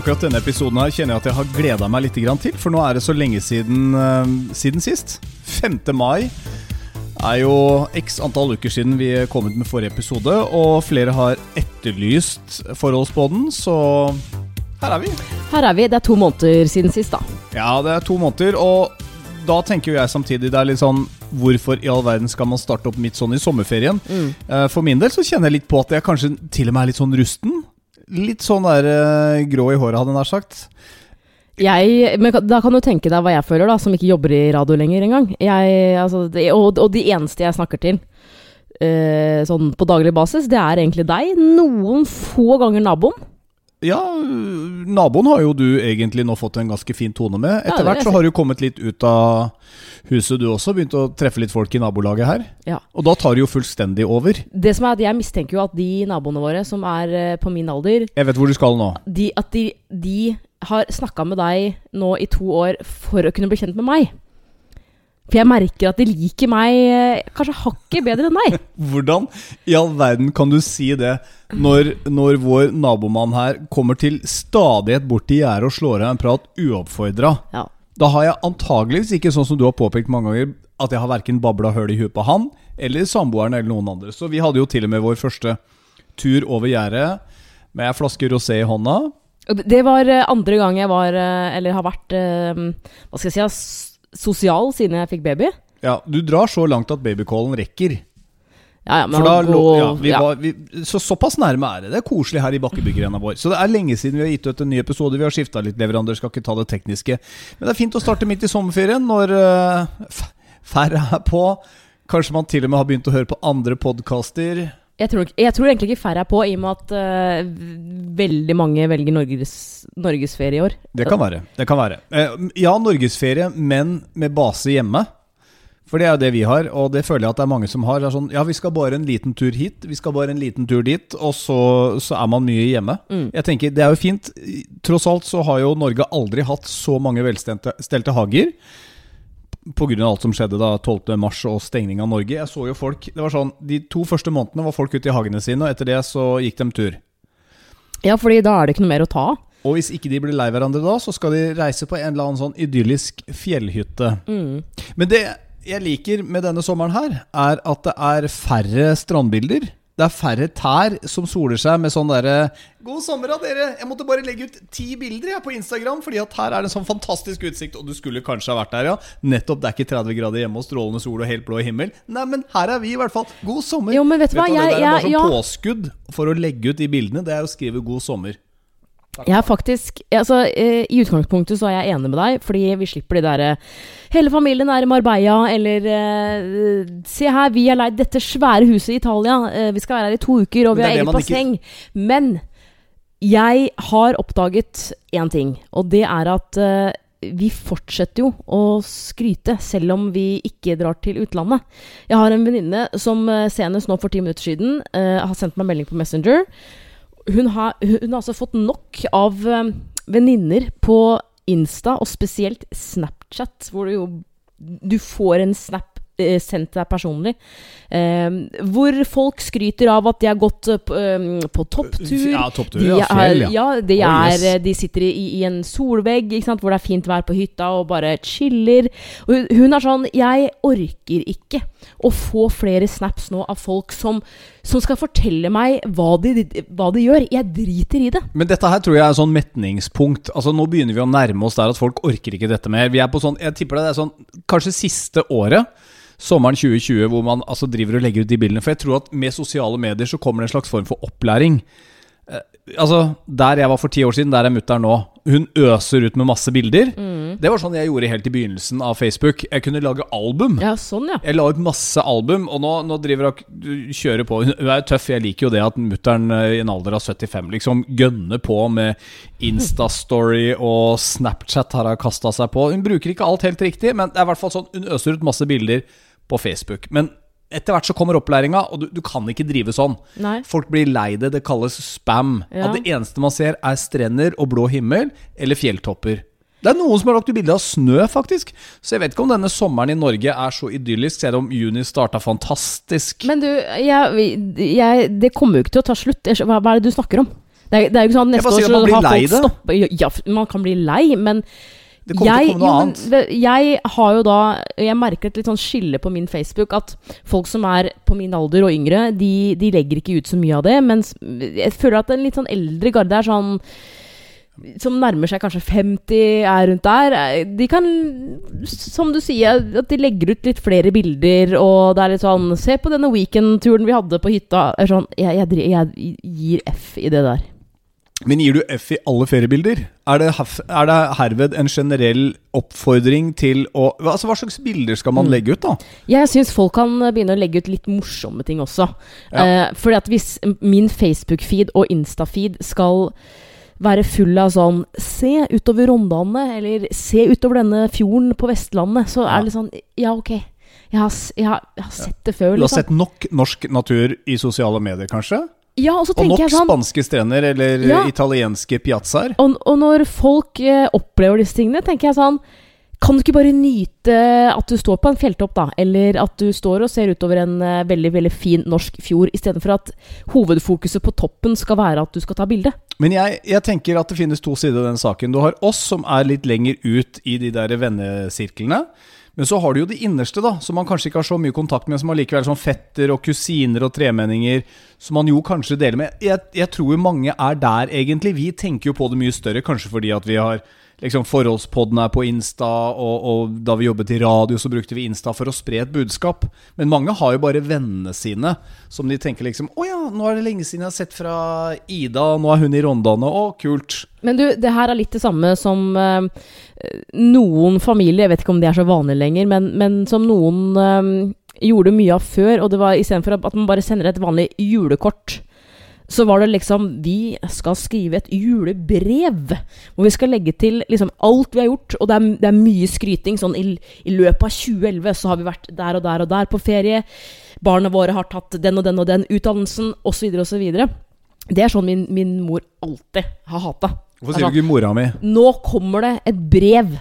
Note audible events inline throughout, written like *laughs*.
Akkurat denne episoden her kjenner jeg at jeg har gleda meg litt til, for nå er det så lenge siden, eh, siden sist. 5. mai er jo x antall uker siden vi kom ut med forrige episode, og flere har etterlyst forholdsbåten, så her er vi. Her er vi. Det er to måneder siden sist, da. Ja, det er to måneder, og da tenker jo jeg samtidig det er litt sånn Hvorfor i all verden skal man starte opp midt sånn i sommerferien? Mm. For min del så kjenner jeg litt på at jeg kanskje til og med er litt sånn rusten. Litt sånn der eh, grå i håret, hadde jeg nær sagt. Jeg, men da kan du tenke deg hva jeg føler, da, som ikke jobber i radio lenger engang. Altså, og, og de eneste jeg snakker til eh, sånn på daglig basis, det er egentlig deg. Noen få ganger naboen. Ja, naboen har jo du egentlig nå fått en ganske fin tone med. Etter hvert så har du kommet litt ut av huset du også, begynt å treffe litt folk i nabolaget her. Ja. Og da tar det jo fullstendig over. Det som er at Jeg mistenker jo at de naboene våre som er eh, på min alder, Jeg vet hvor du skal nå. de, at de, de har snakka med deg nå i to år for å kunne bli kjent med meg. For jeg merker at de liker meg eh, kanskje hakket bedre enn deg. *laughs* Hvordan i all verden kan du si det når, når vår nabomann her kommer til stadighet bort til gjerdet og slår av en prat uoppfordra? Ja. Da har jeg antageligvis ikke, sånn som du har påpekt mange ganger, at jeg har verken babla høl i huet på han eller samboeren eller noen andre. Så vi hadde jo til og med vår første tur over gjerdet med ei flaske rosé i hånda. Det- var eh, andre gang jeg var, eh, eller har vært, hva skal jeg si, sosial siden jeg fikk baby. Ja, Du drar så langt at babycallen rekker. Ja, ja, men da lå, ja, vi ja. var, vi, så Såpass nærme er det. Det er koselig her i Bakkebyggergrenda vår. Så det er lenge siden vi har gitt ut en ny episode. Vi har skifta litt leverandør, skal ikke ta det tekniske. Men det er fint å starte midt i sommerferien når uh, færre er på. Kanskje man til og med har begynt å høre på andre podkaster. Jeg tror, jeg tror egentlig ikke færre er på, i og med at uh, veldig mange velger Norges, norgesferie i år. Det kan være. det kan være Uh, Ja, norgesferie, men med base hjemme. For det er jo det vi har, og det føler jeg at det er mange som har. Sånn, ja, vi skal bare en liten tur hit, vi skal bare en liten tur dit, og så, så er man mye hjemme. Mm. Jeg tenker, Det er jo fint. Tross alt så har jo Norge aldri hatt så mange velstelte hager. Pga. alt som skjedde da 12. mars og stengning av Norge. Jeg så jo folk, det var sånn, De to første månedene var folk ute i hagene sine, og etter det så gikk de tur. Ja, fordi da er det ikke noe mer å ta av. Og hvis ikke de blir lei hverandre da, så skal de reise på en eller annen sånn idyllisk fjellhytte. Mm. Men det jeg liker med denne sommeren her, er at det er færre strandbilder. Det er færre tær som soler seg med sånn derre God sommer da, dere! Jeg måtte bare legge ut ti bilder jeg på Instagram, fordi at her er det en sånn fantastisk utsikt, og du skulle kanskje ha vært der, ja. Nettopp, det er ikke 30 grader hjemme og strålende sol og helt blå himmel. Nei, men her er vi, i hvert fall. God sommer! Jo, men vet du hva, Det jeg- der er bare jeg- sånn ja. påskudd for å legge ut de bildene. Det er å skrive 'god sommer'. Jeg er faktisk altså, eh, I utgangspunktet så er jeg enig med deg, fordi vi slipper de derre Hele familien er i Marbella, eller eh, Se her, vi har leid dette svære huset i Italia. eh, vi skal være her i to uker, og vi har eget basseng. Men jeg har oppdaget én ting, og det er at eh, vi fortsetter jo å skryte, selv om vi ikke drar til utlandet. Jeg har en venninne som eh, senest nå for ti minutter siden eh, har sendt meg melding på Messenger. Hun har, hun har altså fått nok av eh, venninner på Insta, og spesielt Snapchat, hvor du jo du får en snap sendt deg personlig. Eh, hvor folk skryter av at de har gått eh, på, eh, topptur. Ja, topptur. De Ja, fjell, ja. ja, de, Oh, er, yes. eh, de sitter i, i en solvegg hvor det er fint vær på hytta og bare chiller. Og hun, hun er sånn Jeg orker ikke å få flere snaps nå av folk som, som skal fortelle meg hva de, hva de gjør. Jeg driter i det. Men dette her tror jeg er sånn metningspunkt. Altså Nå begynner vi å nærme oss der at folk orker ikke dette mer. Vi er på sånn, jeg tipper det er sånn kanskje siste året, sommeren 2020, hvor man altså driver og legger ut de bildene. For jeg tror at med sosiale medier så kommer det en slags form for opplæring. Eh, altså, Der jeg var for ti år siden, der er mutter'n nå. Hun øser ut med masse bilder. Det var sånn jeg gjorde helt i begynnelsen av Facebook. Jeg kunne lage album. Ja, sånn, ja. Jeg la ut masse album, og nå, nå driver hun kjører på. Hun hun er jo tøff. Jeg liker jo det at mutter'n eh, i en alder av 75 liksom gønner på med Instastory *laughs* og Snapchat har hun kasta seg på. Hun bruker ikke alt helt riktig, men det er i hvert fall sånn hun øser ut masse bilder på Facebook. Men etter hvert så kommer opplæringa, og du, du kan ikke drive sånn. Nei. Folk blir lei det. Det kalles spam. Ja. At det eneste man ser, er strender og blå himmel eller fjelltopper. Det er noen som har lagt ut bilde av snø, faktisk. Så jeg vet ikke om denne sommeren i Norge er så idyllisk, selv om juni starta fantastisk. Men du, jeg, jeg, det kommer jo ikke til å ta slutt. Hva, hva er det du snakker om? Det er, det er jo ikke sånn at neste år så har folk det. Ja, man kan bli lei, men Det kommer jeg, til å komme noe jo, annet. men, jeg har jo da Jeg merker et litt sånn skille på min Facebook. At folk som er på min alder og yngre, de, de legger ikke ut så mye av det. Mens jeg føler at en litt sånn eldre garde er sånn som nærmer seg kanskje 50, er rundt der. De kan, som du sier, at de legger ut litt flere bilder, og det er litt sånn Se på denne weekendturen vi hadde på hytta. Sånn, jeg, jeg, jeg gir F i det der. Men gir du F i alle feriebilder? Er det, er det herved en generell oppfordring til å Altså, hva slags bilder skal man Mm. legge ut, da? Jeg syns folk kan begynne å legge ut litt morsomme ting også. Ja. Eh, fordi at hvis min Facebook-feed og Insta-feed skal være full av sånn Se utover Rondane, eller se utover denne fjorden på Vestlandet, så er det sånn Ja, ok. Jeg har, jeg har, jeg har sett det før, Du har liksom. sett nok norsk natur i sosiale medier, kanskje? Ja, og så Og nok sånn spanske strender eller Ja. italienske piazzaer? og, og når folk eh, opplever disse tingene, tenker jeg sånn Kan du ikke bare nyte at du står på en fjelltopp, da? Eller at du står og ser utover en eh, veldig veldig fin norsk fjord, istedenfor at hovedfokuset på toppen skal være at du skal ta bilde? Men jeg, jeg tenker at det finnes to sider av den saken. Du har oss som er litt lenger ut i de der vennesirklene. Men så har du jo de innerste, da, som man kanskje ikke har så mye kontakt med, som allikevel sånn fetter og kusiner og tremenninger, som man jo kanskje deler med. Jeg, jeg tror mange er der, egentlig. Vi tenker jo på det mye større, kanskje fordi at vi har liksom Forholdspodden er på Insta, og, og da vi jobbet i radio, så brukte vi Insta for å spre et budskap. Men mange har jo bare vennene sine, som de tenker liksom Å ja, nå er det lenge siden jeg har sett fra Ida, nå er hun i Rondane. Å, kult. Men du, det her er litt det samme som øh, noen familier, jeg vet ikke om det er så vanlig lenger, men, men som noen øh, gjorde mye av før, og det var istedenfor at man bare sender et vanlig julekort. Så var det liksom Vi skal skrive et julebrev. Hvor vi skal legge til liksom alt vi har gjort. Og det er, det er mye skryting. Sånn i, i løpet av 2011 så har vi vært der og der og der på ferie. Barna våre har tatt den og den og den utdannelsen, osv. osv. Det er sånn min, min mor alltid har hata. Hvorfor sier du ikke mora mi? Nå kommer det et brev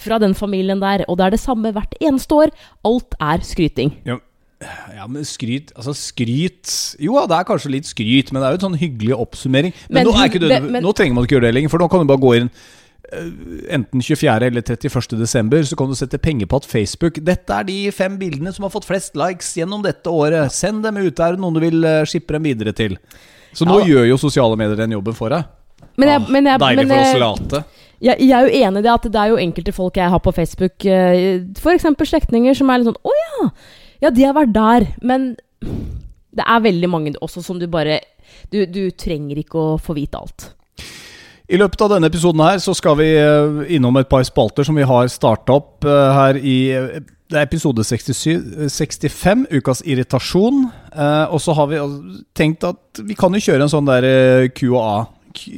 fra den familien der, og det er det samme hvert eneste år. Alt er skryting. Ja, ja, men skryt Altså, skryt Jo det er kanskje litt skryt, men det er jo en sånn hyggelig oppsummering. Men, Men nå, er ikke det, men- nå trenger man ikke gjøre det lenger, for nå kan du bare gå inn eh, Enten 24. eller 31. desember, så kan du sette penger på at Facebook Dette er de fem bildene som har fått flest likes gjennom dette året. Send dem ut. Er det noen du vil skippe dem videre til? Så nå Ja. gjør jo sosiale medier den jobben for deg. Men jeg, Ah, men jeg, Deilig men for oss late. jeg, jeg er jo enig i det at det er jo enkelte folk jeg har på Facebook, eh, f.eks. slektninger, som er litt sånn Å ja! Ja, de har vært der. Men det er veldig mange også som du bare Du, du trenger ikke å få vite alt. I løpet av denne episoden her så skal vi eh, innom et par spalter som vi har starta opp eh, her i eh, det er episode 67, eh, 65, ukas irritasjon. Eh, og så har vi altså tenkt at vi kan jo kjøre en sånn der eh, Q&A,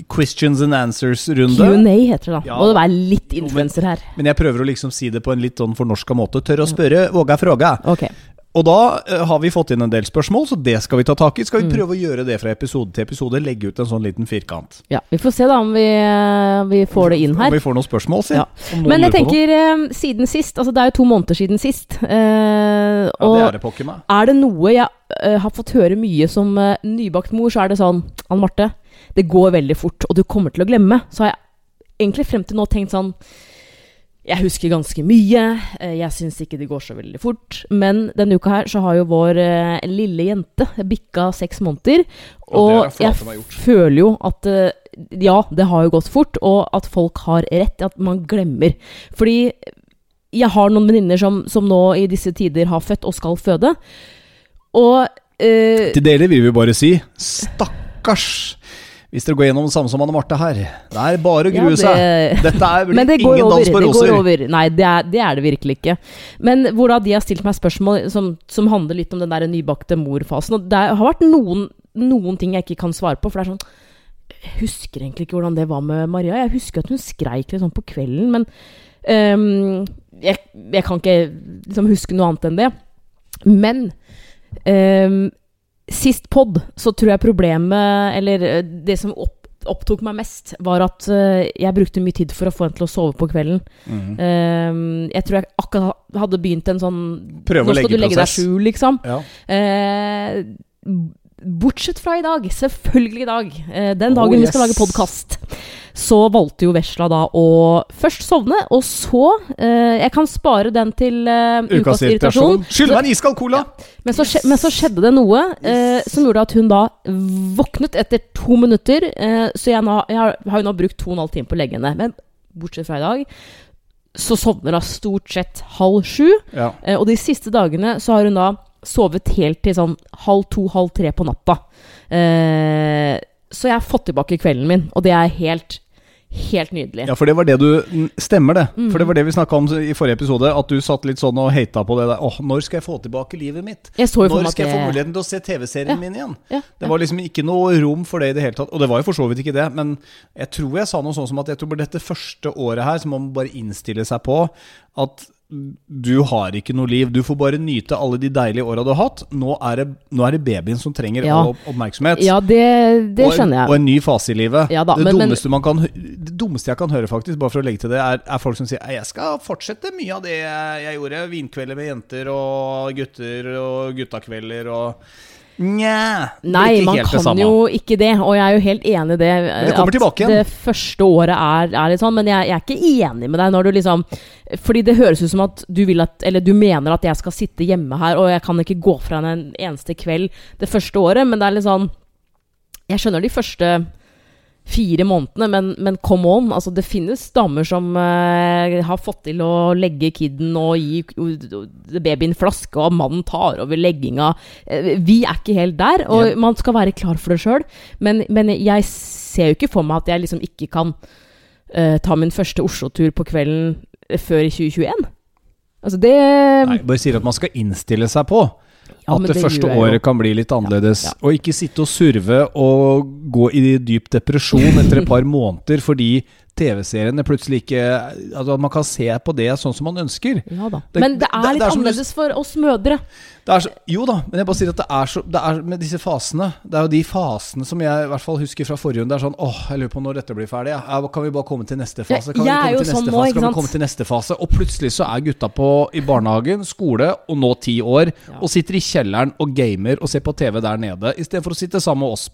questions and answers-runde. Q&A heter det da. Ja. Må det være litt influenser her. Men jeg prøver å liksom si det på en litt sånn fornorska måte. Tør å spørre, våga fråga. Ok. Og da uh, har vi fått inn en del spørsmål, så det skal vi ta tak i. Skal vi Mm. prøve å gjøre det fra episode til episode? Legge ut en sånn liten firkant. Ja, vi får se da om vi, eh, vi får det inn her. Om vi får noen spørsmål, si. Ja. Men jeg tenker uh, siden sist Altså det er jo to måneder siden sist. Uh, Ja, og det er det pokker meg. er det noe jeg har fått høre mye som nybakt mor, så er det sånn Anne Marte, det går veldig fort, og du kommer til å glemme. Så har jeg egentlig frem til nå tenkt sånn Jeg husker ganske mye. eh, jeg syns ikke det går så veldig fort. Men denne uka her så har jo vår eh, lille jente bikka seks måneder. Og Og, jeg føler jo at eh, Ja, det har jo gått fort, og at folk har rett i at man glemmer. Fordi jeg har noen venninner som, som nå i disse tider har født og skal føde. Og Uh, Til dere vil vi bare si stakkars hvis dere går gjennom det samme som Anne Marte her. Det er bare å ja, det... seg. Dette er vel *laughs* det ingen dans på Det roser. går over. Nei, det er, det er det virkelig ikke. Men hvor da de har stilt meg spørsmål som, som handler litt om den der nybakte morfasen. Og det har vært noen, noen ting jeg ikke kan svare på, for det er sånn Jeg husker egentlig ikke hvordan det var med Maria. Jeg husker at hun skreik litt sånn på kvelden, men um, jeg, jeg kan ikke liksom huske noe annet enn det. Men ehm, sist pod så tror jeg problemet, eller eh, det som opp, opptok meg mest, var at uh, jeg brukte mye tid for å få henne til å sove på kvelden. Mm -hmm. uh, jeg tror jeg akkurat hadde begynt en sånn Prøve å Nå skal du legge deg skjul, liksom. Ja. Uh, bortsett fra i dag, selvfølgelig i dag, den Oh, dagen vi skal lage podkast, så valgte jo Vesla da å først sovne, og så eh, Jeg kan spare den til eh, Ukas irritasjon. Skyld meg en iskald cola! Men så, yes. men så skjedde det noe eh, som gjorde at hun da våknet etter to minutter. Eh, så jeg, nå, jeg har, har jo nå brukt to og en halv time på å legge henne. Men bortsett fra i dag, så sovner hun stort sett halv sju. Ja. Eh, og de siste dagene så har hun da sovet helt til sånn halv to, halv tre på natta. Eh, så jeg har fått tilbake kvelden min, og det er helt, helt nydelig. Ja, for det var det du mm, Stemmer det. Mm. For det var det vi snakka om i forrige episode. At du satt litt sånn og hata på det der. Åh, når skal jeg få tilbake livet mitt? Jeg så jo Når skal jeg få muligheten til å se TV-serien Ja. min igjen? ja, Det var liksom ikke noe rom for det i det hele tatt. Og det var jo for så vidt ikke det, men jeg tror jeg sa noe sånn som at jeg tror dette første året her så må man bare innstille seg på at du har ikke noe liv. Du får bare nyte alle de deilige åra du har hatt. Nå er det, nå er det babyen som trenger Ja. oppmerksomhet. ja, det, det og, skjønner og en ny fase i livet. Ja da, det, men- men- dummeste man kan, det dummeste jeg kan høre, faktisk, bare for å legge til det, er, er folk som sier jeg skal fortsette mye av det jeg gjorde. Vinkvelder med jenter og gutter og guttakvelder og Nja. Nei, man kan jo ikke det, og jeg er jo helt enig i det. det kommer at tilbake igjen. Det første året er, er litt sånn, men jeg, jeg er ikke enig med deg når du liksom Fordi det høres ut som at du vil at Eller du mener at jeg skal sitte hjemme her, og jeg kan ikke gå fra henne en eneste kveld det første året, men det er litt sånn Jeg skjønner de første fire månedene, men, men come on. Altså, det finnes damer som uh, har fått til å legge kiden og gi uh, babyen flaske, og mannen tar over legginga. Uh, vi er ikke helt der, og Ja. man skal være klar for det sjøl. Men, men jeg ser jo ikke for meg at jeg liksom ikke kan eh, ta min første Oslo-tur på kvelden før i 2021. Altså, det Nei, bare sier at man skal innstille seg på. Ja, at det, det første året kan bli litt annerledes. ja. Og ikke sitte og surve og gå i dyp depresjon etter et par måneder fordi TV-seriene plutselig ikke Altså at man kan se på det sånn som man ønsker. Ja da. Det- Men det er er det litt er annerledes du- for oss mødre. Så, jo da, men jeg bare sier at det er så Det er med disse fasene Det er jo de fasene som jeg i hvert fall husker fra forrige runde. Det er sånn åh, jeg lurer på når dette blir ferdig. Ja. Kan vi bare komme til neste fase? Kan jeg vi komme til neste sånn fase? Nå, Kan vi komme til neste fase? Og plutselig så er gutta på, i barnehagen, skole og nå ti år Ja. og sitter i kjelleren og gamer og ser på TV der nede istedenfor å sitte sammen med oss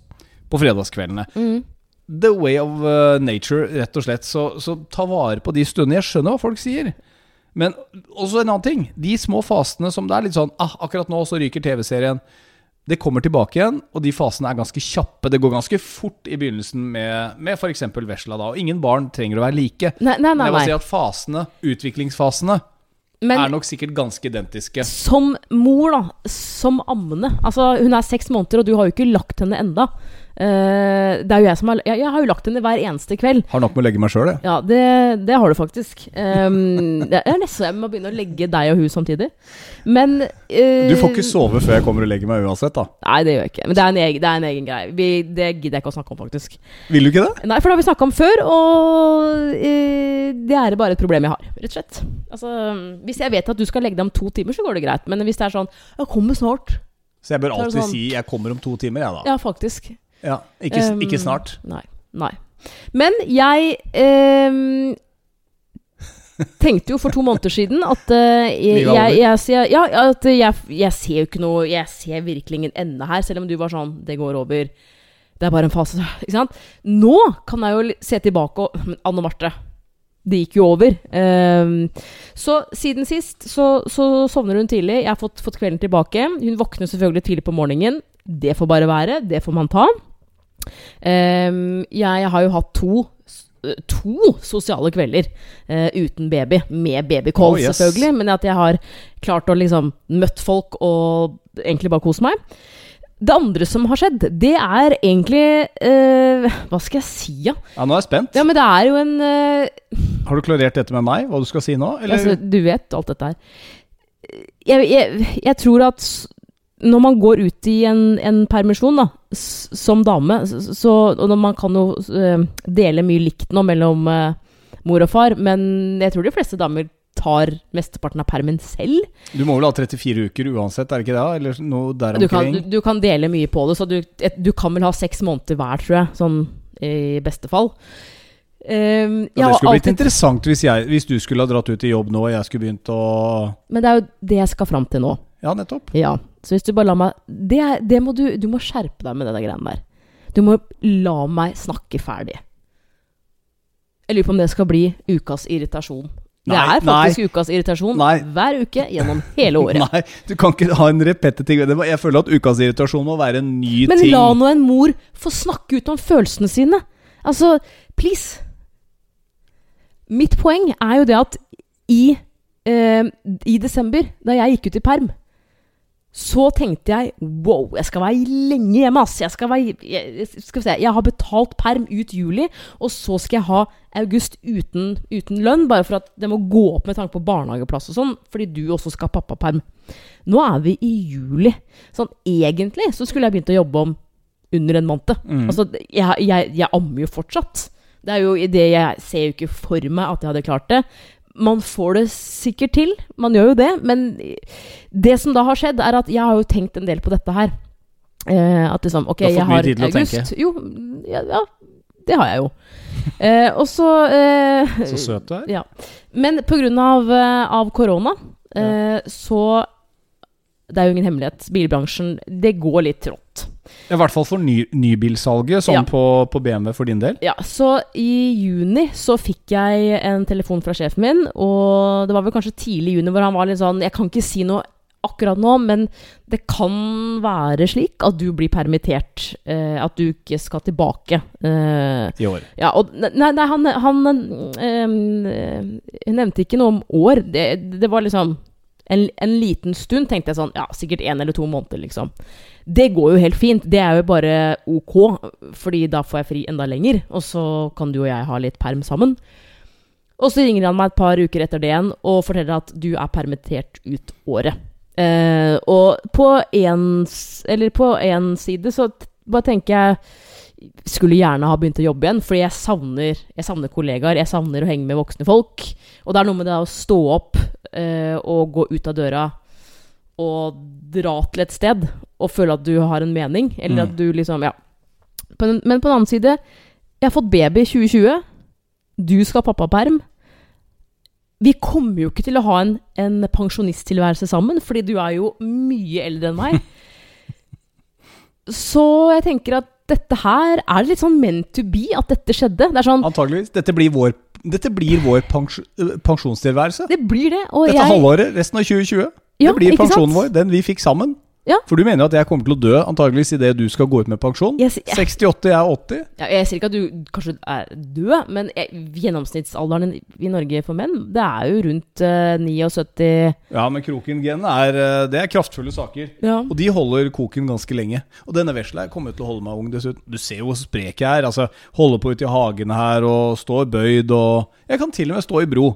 på fredagskveldene. Mm. The way of uh, nature, rett og slett. Så, så ta vare på de stundene. Jeg skjønner hva folk sier. Men også en annen ting. De små fasene som det er litt sånn ah, Akkurat nå så ryker TV-serien. Det kommer tilbake igjen, og de fasene er ganske kjappe. Det går ganske fort i begynnelsen med, med f.eks. vesla. da Og ingen barn trenger å være like. Nei, nei, Men nei. jeg vil si at fasene, utviklingsfasene, Men er nok sikkert ganske identiske. som mor, da, som ammende Altså, hun er seks måneder, og du har jo ikke lagt henne enda. Eh, det er jo jeg som har jeg, jeg har jo lagt henne hver eneste kveld. Har nok med å legge meg sjøl, jeg. Ja, det, det har du faktisk. Um, *laughs* det er nesten jeg må begynne å legge deg og hun samtidig. Men uh, Du får ikke sove før jeg kommer og legger meg uansett, da. Nei, det gjør jeg ikke. Men det er en egen, det er en egen greie. Vi, det gidder jeg ikke å snakke om, faktisk. Vil du ikke det? Nei, for det har vi snakka om før, og uh, det er bare et problem jeg har, rett og slett. Altså, hvis jeg vet at du skal legge deg om to timer, så går det greit. Men hvis det er sånn 'Jeg kommer snart'. Så jeg bør alltid sånn- si 'jeg kommer om to timer', jeg, da. Ja, faktisk. Ja, ikke, Um, ikke snart. Nei. Nei. Men jeg um, tenkte jo for to måneder siden at *laughs* uh, jeg, jeg, jeg, ser- ja, at jeg ser jo ikke noe Jeg ser virkelig ingen ende her, selv om du var sånn Det går over. Det er bare en fase. *laughs* Ikke sant? Nå kan jeg jo se tilbake og Men Anne Marte. Det gikk jo over. Um, så siden sist så, så sovner hun tidlig. Jeg har fått, fått kvelden tilbake. Hun våkner selvfølgelig tidlig på morgenen. Det får bare være. Det får man ta. Ehm, jeg har jo hatt to To sosiale kvelder uh, uten baby. Med babycall, Oh, yes. selvfølgelig. Men at jeg har klart å liksom møtt folk og egentlig bare kose meg. Det andre som har skjedd, det er egentlig uh, Hva skal jeg si, ja? Ja, nå er jeg spent. Ja, men det er jo en uh, *laughs* Har du klarert dette med meg, hva du skal si nå? Eller? Altså, du vet alt dette her. Jeg, jeg, jeg tror at når man går ut i en, en permisjon da, som dame, så, og man kan jo eh, dele mye likt nå mellom eh, mor og far, men jeg tror de fleste damer tar mesteparten av permen selv. Du må vel ha 34 uker uansett, er det ikke det? Eller noe der Du kan, omkring? du, du kan dele mye på det, så du, et, du kan vel ha seks måneder hver, tror jeg, sånn i beste fall. Um, Ja, det skulle blitt alltid- interessant hvis, jeg, hvis du skulle ha dratt ut i jobb nå og jeg skulle begynt å Men det er jo det jeg skal fram til nå. Ja, nettopp. Ja. Så hvis du bare lar meg Det, det må du Du må skjerpe deg med det der greiene der. Du må la meg snakke ferdig. Jeg lurer på om det skal bli ukas irritasjon. Det er faktisk ukas irritasjon Nei. hver uke gjennom hele *laughs* året. Nei, du kan ikke ha en repetitiv Jeg føler at ukas irritasjon må være en ny Men ting. la nå en mor få snakke ut om følelsene sine. Altså, please. Mitt poeng er jo det at i, eh, i desember, da jeg gikk ut i perm, så tenkte jeg wow, jeg skal være lenge hjemme, ass. Jeg skal være jeg, Skal vi se, jeg har betalt perm ut juli, og så skal jeg ha august uten, uten lønn, bare for at det må gå opp med tanke på barnehageplass og sånn, fordi du også skal ha pappaperm. Nå er vi i juli. Sånn egentlig så skulle jeg begynt å jobbe om under en måned. Mm. Altså, jeg, jeg, jeg ammer jo fortsatt. Det er jo det jeg ser jo ikke for meg at jeg hadde klart det. Man får det sikkert til, man gjør jo det, men det som da har skjedd, er at jeg har jo tenkt en del på dette her. Eh, at liksom, ok, jeg har august Jo, ja, ja, det har jeg jo. Eh, og så eh, Så søt du er. ja. Men på grunn av, eh, av korona, eh, så Det er jo ingen hemmelighet. Bilbransjen, det går litt trått. I hvert fall for ny, nybilsalget, sånn Ja. på, på BMW for din del. Ja, så i juni så fikk jeg en telefon fra sjefen min, og det var vel kanskje tidlig i juni hvor han var litt sånn Jeg kan ikke si noe akkurat nå, men det kan være slik at du blir permittert. Eh, at du ikke skal tilbake. Eh, I år. ja, og Nei, nei han, han eh, nevnte ikke noe om år. Det, det var liksom en, en liten stund tenkte jeg sånn Ja, sikkert én eller to måneder, liksom. Det går jo helt fint. Det er jo bare ok, fordi da får jeg fri enda lenger. Og så kan du og jeg ha litt perm sammen. Og så ringer han meg et par uker etter det igjen og forteller at du er permittert ut året. Eh, og på én side så bare tenker jeg skulle gjerne ha begynt å jobbe igjen, fordi jeg savner, jeg savner kollegaer. Jeg savner å henge med voksne folk. Og det er noe med det å stå opp eh, og gå ut av døra og dra til et sted og føle at du har en mening, eller Mm. at du liksom Ja. Den, men på den annen side, jeg har fått baby i 2020. Du skal ha pappaperm. Vi kommer jo ikke til å ha en, en pensjonisttilværelse sammen, fordi du er jo mye eldre enn meg. *laughs* Så jeg tenker at dette her er det litt sånn meant to be at dette skjedde. Det er sånn Antageligvis. Dette blir vår, dette blir vår pens, øh, pensjonstilværelse. Det blir det. Dette jeg halvåret, resten av 2020. Ja, det blir sant? pensjonen vår, den vi fikk sammen. Ja. For du mener jo at jeg kommer til å dø antageligvis idet du skal gå ut med pensjon? Jeg jeg, 68, jeg er 80. ja, Jeg sier ikke at du kanskje er død, men jeg, gjennomsnittsalderen i Norge for menn, det er jo rundt uh, 79 Ja, men Kroken-genene er, øh, det er kraftfulle saker. Ja. Og de holder koken ganske lenge. Og denne vesla kommer til å holde meg ung dessuten. Du ser jo hvor sprek jeg er. Altså, Holder på ute i hagen her og står bøyd og Jeg kan til og med stå i bro.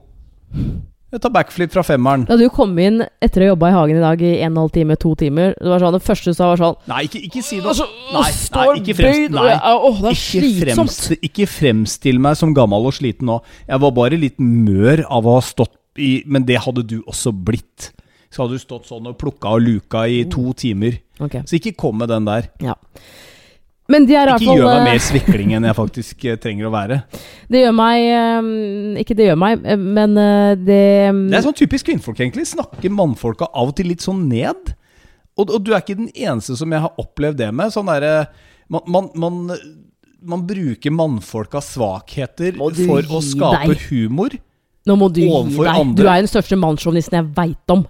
Jeg tar backflip fra femmeren. Da du kom inn etter å ha jobba i hagen i dag i en og en halv time, to timer Det var sånn, Det første du sa, var sånn Nei, ikke, ikke si det. Altså, nei, nei, ikke fremst, nei. Åh, det er Ikke, fremst, ikke fremstill meg som gammel og sliten nå. Jeg var bare litt mør av å ha stått i Men det hadde du også blitt. Så hadde du stått sånn og plukka og luka i to timer. Okay. Så ikke kom med den der. ja. Men de er Ikke gjør meg eh, mer svikling enn jeg faktisk eh, trenger å være. Det gjør meg eh, Ikke det gjør meg, men det Det er sånn typisk kvinnfolk, egentlig. Snakker mannfolka av og til litt sånn ned. Og, og du er ikke den eneste som jeg har opplevd det med. Sånn derre man, man, man, man bruker mannfolkas svakheter for å skape deg. humor. Nå må du gi deg. andre. Du er den største mannssjåvinisten jeg veit om.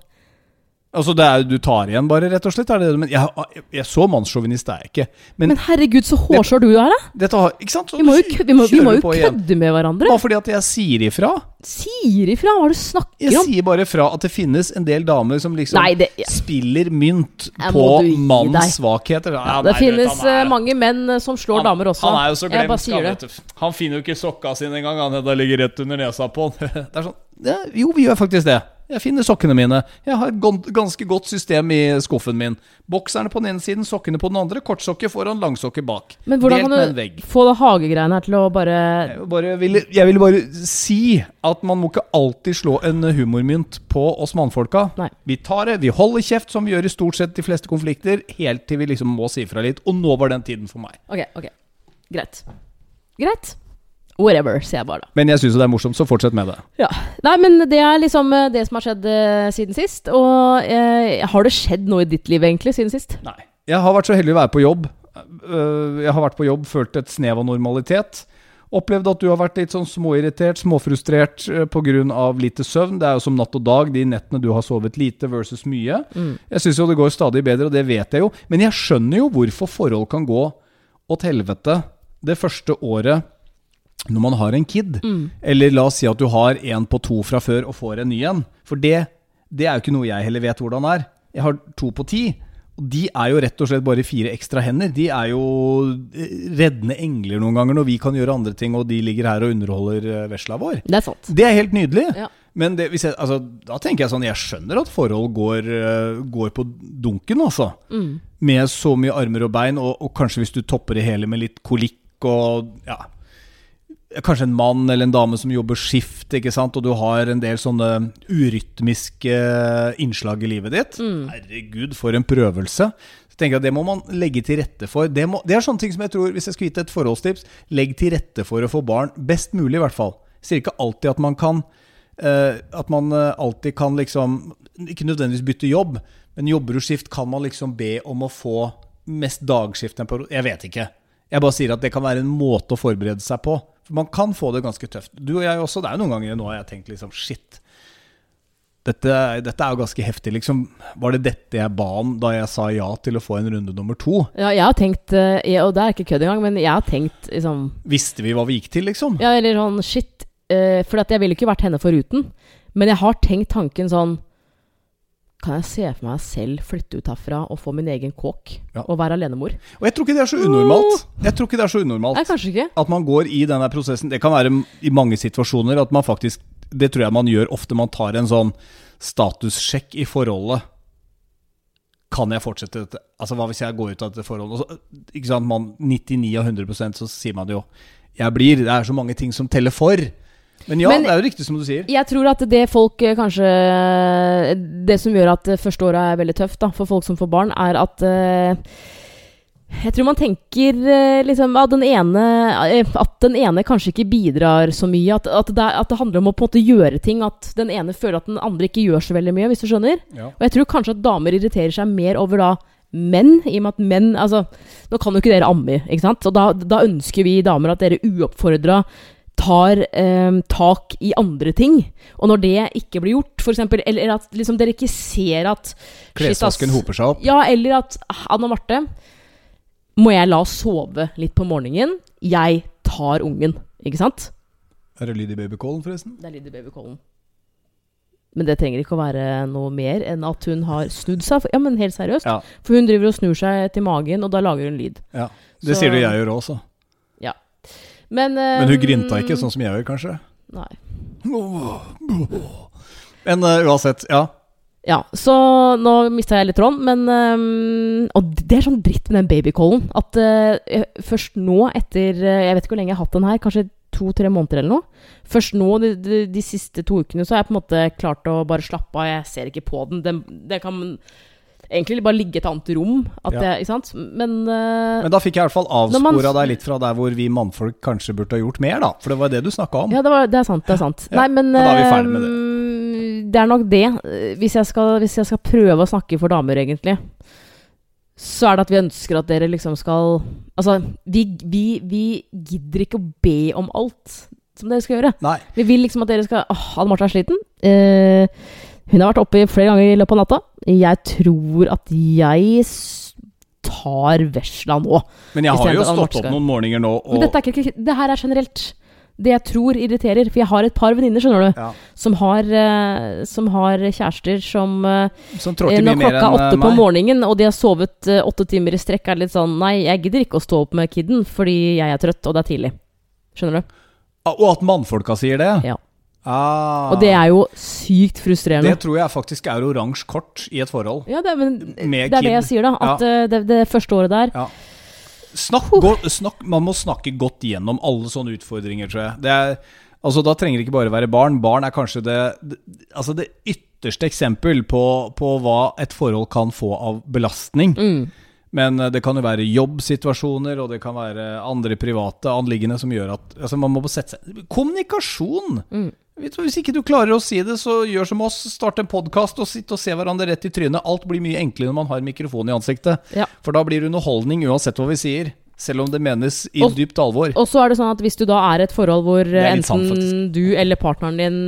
Altså det er, Du tar igjen, bare, rett og slett? Er det det? Men jeg, jeg, jeg så mannssjåvinist er jeg ikke. Men, Men herregud, så hårsår du er, da! dette har Ikke sant? Så Vi må jo, vi må, vi må jo kødde igjen. med hverandre. Bare fordi at jeg sier ifra. Sier ifra! Hva er det du snakker Jeg om? sier bare fra at det finnes en del damer som liksom Nei, det, spiller mynt Ja, på manns mannens svakheter. Ja, det nei, finnes vet, er- eh, mange menn eh, som slår han, damer også. Han er jo så glemt. han, finner jo ikke sokka sine engang. Han ligger rett under nesa på han. *laughs* Det er sånn ja, Jo, vi gjør faktisk det. Jeg finner sokkene mine. Jeg har et ganske godt system i skuffen min. Bokserne på den ene siden, sokkene på den andre. Kortsokker foran, langsokker bak. Men hvordan kan du få det hagegreiene her til å bare Jeg, bare ville, jeg ville bare si at man må ikke alltid slå en humormynt på oss mannfolka. Nei. Vi tar det, vi holder kjeft, som vi gjør i stort sett de fleste konflikter, helt til vi liksom må si ifra litt. Og nå var den tiden for meg. Ok, ok. Greit. Greit. Whatever, sier jeg bare da. Men jeg syns jo det er morsomt, så fortsett med det. Ja. Nei, men det er liksom eh, det som har skjedd eh, siden sist. Og eh, har det skjedd noe i ditt liv egentlig siden sist? Nei. Jeg har vært så heldig å være på jobb. Uh, Jeg har vært på jobb, følt et snev av normalitet. Opplevd at du har vært litt sånn småirritert, småfrustrert øh, pga. lite søvn. Det er jo som natt og dag, de nettene du har sovet lite versus mye. Jeg syns jo det går stadig bedre, og det vet jeg jo. Men jeg skjønner jo hvorfor forhold kan gå åt helvete det første året når man har en kid. Eller la oss si at du har en på to fra før og får en ny en. For det, det er jo ikke noe jeg heller vet hvordan er. Jeg har to på ti. Og de er jo rett og slett bare fire ekstra hender. De er jo eh, reddende engler noen ganger når vi kan gjøre andre ting, og de ligger her og underholder eh, vesla vår. Det er sant. Det er helt nydelig. Ja. Men det, hvis jeg, altså, da tenker jeg sånn Jeg skjønner at forhold går, eh, går på dunken, altså. Med så mye armer og bein, og, og kanskje hvis du topper det hele med litt kolikk og ja, Kanskje en mann eller en dame som jobber skift, ikke sant? og du har en del sånne urytmiske innslag i livet ditt. Herregud, for en prøvelse. Så tenker jeg at Det må man legge til rette for. Det, må, det er sånne ting som jeg tror, Hvis jeg skal gitt et forholdstips, legg til rette for å få barn. Best mulig, i hvert fall. Sier ikke alltid at man kan uh, At man eh, alltid kan liksom Ikke nødvendigvis bytte jobb, men jobber du skift, kan man liksom be om å få mest dagskift en periode. Jeg vet ikke. Jeg bare sier at det kan være en måte å forberede seg på. Man kan få det ganske tøft. Du og jeg også. Det er jo noen ganger nå har jeg tenkt liksom Shit. Dette, dette er jo ganske heftig, liksom. Var det dette jeg ba om da jeg sa ja til å få en runde nummer to? Ja, jeg har tenkt eh, Og det er ikke kødd engang, men jeg har tenkt liksom Visste vi hva vi gikk til, liksom? Ja, eller sånn shit. Uh, for jeg ville ikke vært henne foruten. Men jeg har tenkt tanken sånn Kan jeg se for meg selv flytte ut herfra og få min egen kåk? Ja. Og være alenemor? Og jeg tror ikke det er så unormalt. Jeg tror ikke det er så unormalt Nei, kanskje ikke. At man går i denne prosessen. Det kan være i mange situasjoner at man faktisk Det tror jeg man gjør ofte. Man tar en sånn statussjekk i forholdet. Kan jeg fortsette dette? Altså Hva hvis jeg går ut av dette forholdet? Så, ikke sant, man, 99 av 100% så sier man jo 'jeg blir'. Det er så mange ting som teller for. Men ja, Men- det er jo riktig som du sier. Jeg tror at det folk eh, kanskje Det som gjør at første året er veldig tøft da, for folk som får barn, er at eh, Jeg tror man tenker eh, liksom at den ene eh, At den ene kanskje ikke bidrar så mye. At, at, det, er- at det handler om å på en måte gjøre ting. At den ene føler at den andre ikke gjør så veldig mye, hvis du skjønner. Ja. Og jeg tror kanskje at damer irriterer seg mer over da menn, i og med at menn Altså, nå kan jo ikke dere amme, ikke sant? Og da, da ønsker vi damer at dere uoppfordra tar eh, tak i andre ting. Og når det ikke blir gjort, for eksempel, eller at liksom dere ikke ser at. Klesvasken hoper seg opp. Ja, eller at Anna Marte Må jeg la sove litt på morgenen? Jeg tar ungen, ikke sant? Er det lyd i babycallen, forresten? Det er lyd i babycallen. Men det trenger ikke å være noe mer enn at hun har snudd seg. Ja, men helt seriøst. Ja. For hun driver og snur seg til magen, og da lager hun lyd. ja. Det Så- sier du jeg gjør også. Men, uh, Men hun grinta ikke sånn som jeg gjør, kanskje? Nei. Men uh, uansett, ja. Ja, så nå mista jeg litt tråden, men um, Og det er sånn dritt med den babycallen. At uh, først nå, etter Jeg vet ikke hvor lenge jeg har hatt den her, kanskje to-tre måneder eller noe. Først nå, de, de, de siste to ukene, så har jeg på en måte klart å bare slappe av. Jeg ser ikke på den. Den, den kan egentlig bare ligge et annet rom. At Ja. jeg, ikke sant? Men, uh, Men da fikk jeg i hvert fall avspora deg litt fra der hvor vi mannfolk kanskje burde ha gjort mer, da. For det var det du snakka om. Ja, det, var, det er sant. Det er sant. Ja, Nei, men men da er vi ferdig med det. det er nok det. Hvis jeg, skal, hvis jeg skal prøve å snakke for damer, egentlig, så er det at vi ønsker at dere liksom skal Altså, vi, vi, vi gidder ikke å be om alt som dere skal gjøre. Nei. Vi vil liksom at dere skal Åh, Anne Marte er sliten. Eh, hun har vært oppe flere ganger i løpet av natta. Jeg tror at jeg tar vesla nå. Men jeg har jo stått opp noen morgener nå og Men dette er ikke, det her er generelt. Det jeg tror irriterer. For jeg har et par venninner skjønner du, ja, som, har, eh, som har kjærester som eh, Som Når klokka er åtte eh, på morgenen, og de har sovet åtte timer i strekk, er det litt sånn Nei, jeg gidder ikke å stå opp med kidden fordi jeg er trøtt, og det er tidlig. Skjønner du? Ah, Og at mannfolka sier det? Ja. Ah, Og det er jo sykt frustrerende. det tror jeg faktisk er oransje kort i et forhold. Ja, det, men, det er det jeg sier, da. At ja. det, det første året der Ja. Snakk, godt- snakk, man må snakke godt gjennom alle sånne utfordringer, tror jeg. Det er, altså, da trenger det ikke bare være barn. Barn er kanskje det, det, altså det ytterste eksempel på, på hva et forhold kan få av belastning. mm, Men eh, det kan jo være jobbsituasjoner, og det kan være andre private anliggende som gjør at altså man må sette seg Kommunikasjon! Mm. Hvis ikke du klarer å si det, så gjør som oss. Start en podkast og sitt og se hverandre rett i trynet. Alt blir mye enklere når man har mikrofon i ansiktet. Ja. For da blir det underholdning uansett hva vi sier. Selv om det menes i Og- dypt alvor. Og så er det sånn at hvis du da er i et forhold hvor eh, sant, enten du eller partneren din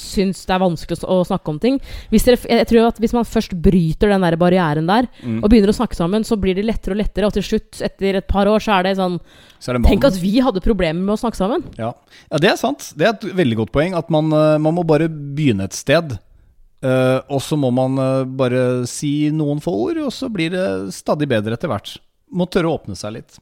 syns det er vanskelig å, å snakke om ting hvis dere, Jeg tror at hvis man først bryter den der barrieren der, Mm. og begynner å snakke sammen, så blir det lettere og lettere, og til slutt, etter et par år, så er det sånn Så er det Tenk at vi hadde problemer med å snakke sammen. Ja. ja, det er sant. Det er et veldig godt poeng. At man, eh, man må bare begynne et sted. Uh, og så må man uh, bare si noen få ord, og så blir det stadig bedre etter hvert. Må tørre å åpne seg litt.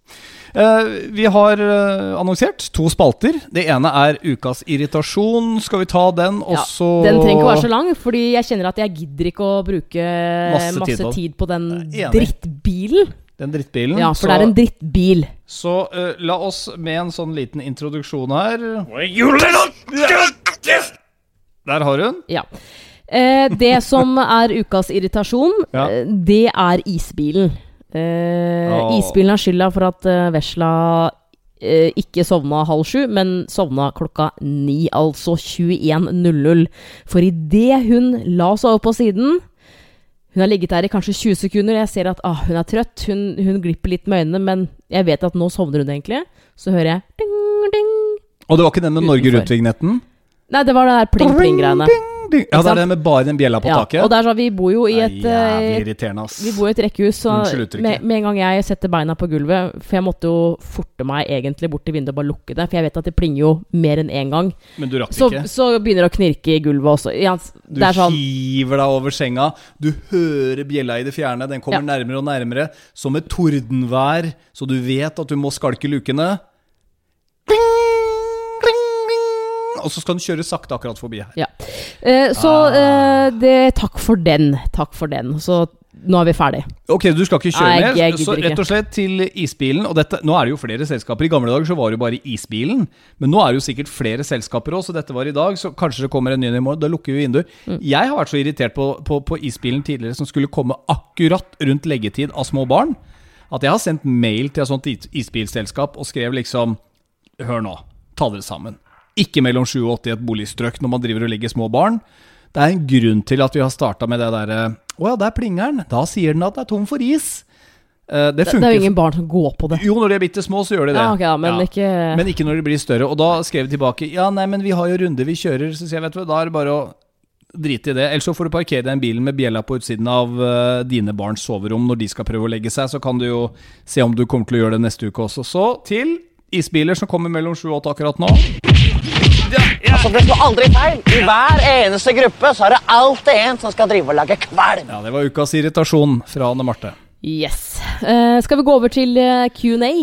Eh, vi har eh, annonsert to spalter. Det ene er Ukas irritasjon. Skal vi ta den, og Ja, så Den trenger ikke å være så lang, fordi jeg kjenner at jeg gidder ikke å bruke Masse masse, tid på- tid på den drittbilen. Den drittbilen. Ja, for så, det er en drittbil. så uh, la oss med en sånn liten introduksjon her Der har hun. Ja. Eh, det som er ukas irritasjon, Ja. eh, det er isbilen. Eh, Åh. Isbilen har skylda for at eh, Vesla eh, ikke sovna halv sju, men sovna klokka ni, altså 21.00. For idet hun la seg over på siden Hun har ligget der i kanskje 20 sekunder, jeg ser at ah, hun er trøtt. Hun, hun glipper litt med øynene, men jeg vet at nå sovner hun egentlig. Så hører jeg ding, ding. Og det var ikke den med Norge. Rundt-vignetten? Nei, det var det der pling-pling-greiene. Ding. Ja, det er det med bare den bjella på Ja, taket? og det er sånn, vi bor jo i et jævlig eh, irriterende, ass. Vi bor i et rekkehus, så med, med en gang jeg setter beina på gulvet For jeg måtte jo forte meg egentlig bort til vinduet og bare lukke det, for jeg vet at det plinger jo mer enn én gang. Men du rakk Så, ikke. så begynner det å knirke i gulvet også. Ja, Du sånn hiver deg over senga, du hører bjella i det fjerne, den kommer Ja. nærmere og nærmere, som et tordenvær, så du vet at du må skalke lukene. Ding. Og så skal den kjøre sakte akkurat forbi her. ja. Eh, Så Ah. eh, det, takk for den. Takk for den. Så nå er vi ferdig. Ok, du skal ikke kjøre Nei, mer, så rett og slett til isbilen. Og dette, nå er det jo flere selskaper. I gamle dager så var det jo bare isbilen. Men nå er det jo sikkert flere selskaper òg, så dette var i dag. Så kanskje det kommer en ny i morgen. Da lukker vi vinduer. Mm. Jeg har vært så irritert på, på, på isbilen tidligere som skulle komme akkurat rundt leggetid av små barn, at jeg har sendt mail til et sånt isbilselskap og skrev liksom Hør nå, ta dere sammen. Ikke mellom 7 og 8 i et boligstrøk når man driver og legger små barn. Det er en grunn til at vi har starta med det derre Å ja, der plinger den. Da sier den at det er tom for is. Eh, det Det, det er jo ingen barn som går på det. Jo, når de er bitte små, så gjør de det. Ja, okay, men Ja. ikke Men ikke når de blir større. Og da skrev de tilbake Ja, nei, men vi har jo runder vi kjører, så sier jeg, vet du da er det bare å drite i det. Ellers så får du parkere den bilen med bjella på utsiden av uh, dine barns soverom når de skal prøve å legge seg. Så kan du jo se om du kommer til å gjøre det neste uke også. Så til isbiler som kommer mellom 7 og 8 akkurat nå. Altså, det slår aldri feil. I hver eneste gruppe så er det alltid en som skal drive og lage kvalm. Ja, det var ukas irritasjon fra Anne Marte. Yes. Uh, skal vi gå over til eh, Q&A?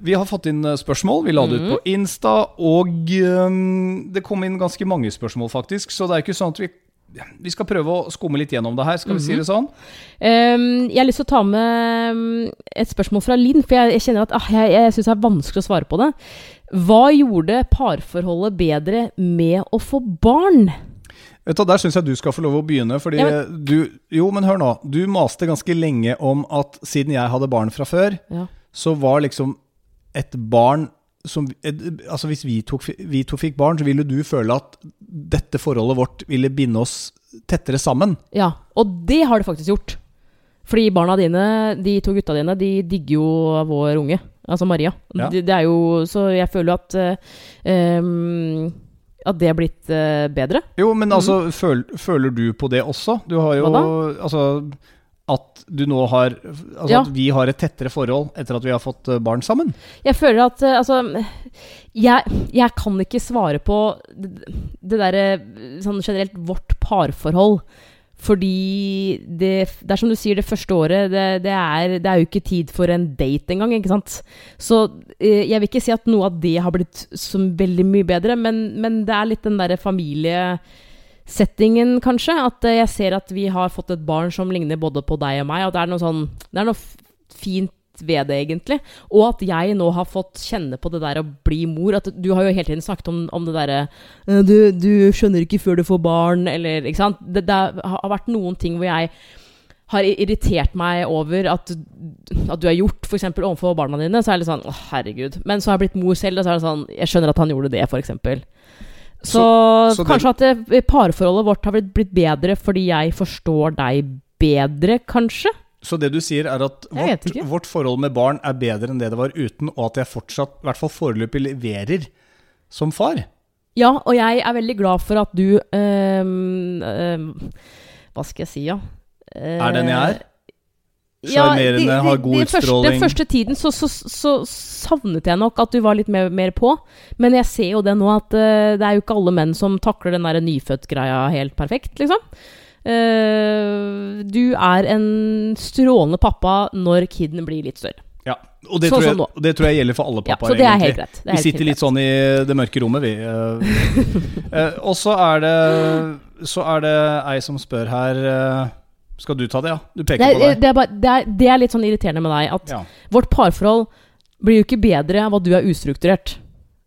Vi har fått inn eh, spørsmål. Vi la det ut på Insta, og um, det kom inn ganske mange spørsmål, faktisk. Så det er ikke sånn at vi Vi skal prøve å skumme litt gjennom det her, skal vi si det sånn? Um, jeg har lyst til å ta med mm, et spørsmål fra Linn, for jeg, jeg kjenner at ah, jeg, jeg syns det er vanskelig å svare på det. Hva gjorde parforholdet bedre med å få barn? Vet du, Der syns jeg du skal få lov å begynne. Fordi Ja, du Jo, men hør nå. Du maste ganske lenge om at siden jeg hadde barn fra før, Ja. så var liksom et barn som Altså Hvis vi to, vi to fikk barn, så ville du føle at dette forholdet vårt ville binde oss tettere sammen. ja. Og det har det faktisk gjort. Fordi barna dine, de to gutta dine, de digger jo vår unge. Altså Maria. Ja. Det, det er jo Så jeg føler at ehm, At det er blitt eh, bedre. Jo, men altså, føl, føler du på det også? Du har jo Hva Altså at du nå har Altså Ja. at vi har et tettere forhold etter at vi har fått eh, barn sammen. Jeg føler at Altså jeg, jeg kan ikke svare på det, det derre sånn generelt vårt parforhold. Fordi det, det er som du sier, det første året det, det, er, det er jo ikke tid for en date engang. ikke sant? Så eh, jeg vil ikke si at noe av det har blitt som veldig mye bedre, men, men det er litt den derre familiesettingen, kanskje. At eh, jeg ser at vi har fått et barn som ligner både på deg og meg, og det er noe sånn Det er noe f- ved det, egentlig. Og at jeg nå har fått kjenne på det der å bli mor. At du har jo hele tiden snakket om, om det derre «Øh, du, du skjønner ikke før du får barn, eller Ikke sant? Det, det har vært noen ting hvor jeg har irritert meg over at, at du har gjort, f.eks. overfor barna dine, så er det sånn Å, herregud. Men så har jeg blitt mor selv, og så er det sånn Jeg skjønner at han gjorde det, f.eks. Så, Så- så det- kanskje at det, parforholdet vårt har blitt, blitt bedre fordi jeg forstår deg bedre, kanskje? Så det du sier, er at vårt, vårt forhold med barn er bedre enn det det var uten, og at jeg fortsatt, i hvert fall foreløpig, leverer som far. Ja, og jeg er veldig glad for at du øh, øh, Hva skal jeg si, ja? Er den jeg er? Ja, Sjarmerende, de- de- har god utstråling. Den første tiden så, så, så savnet jeg nok at du var litt mer, mer på. Men jeg ser jo det nå at øh, det er jo ikke alle menn som takler den der nyfødt-greia helt perfekt, liksom. Eh, du er en strålende pappa når kiden blir litt større. Ja, og det, Sånn tror jeg, sånn det tror jeg gjelder for alle pappaer. så det er egentlig. Det vi sitter litt sånn i det mørke rommet, vi. eh. *laughs* Eh, og så er det Så er det ei som spør her Skal du ta det, ja? Du Det peker på er, deg. det, er bare, det, er, det er litt sånn irriterende med deg at Ja. vårt parforhold blir jo ikke bedre av at du er ustrukturert.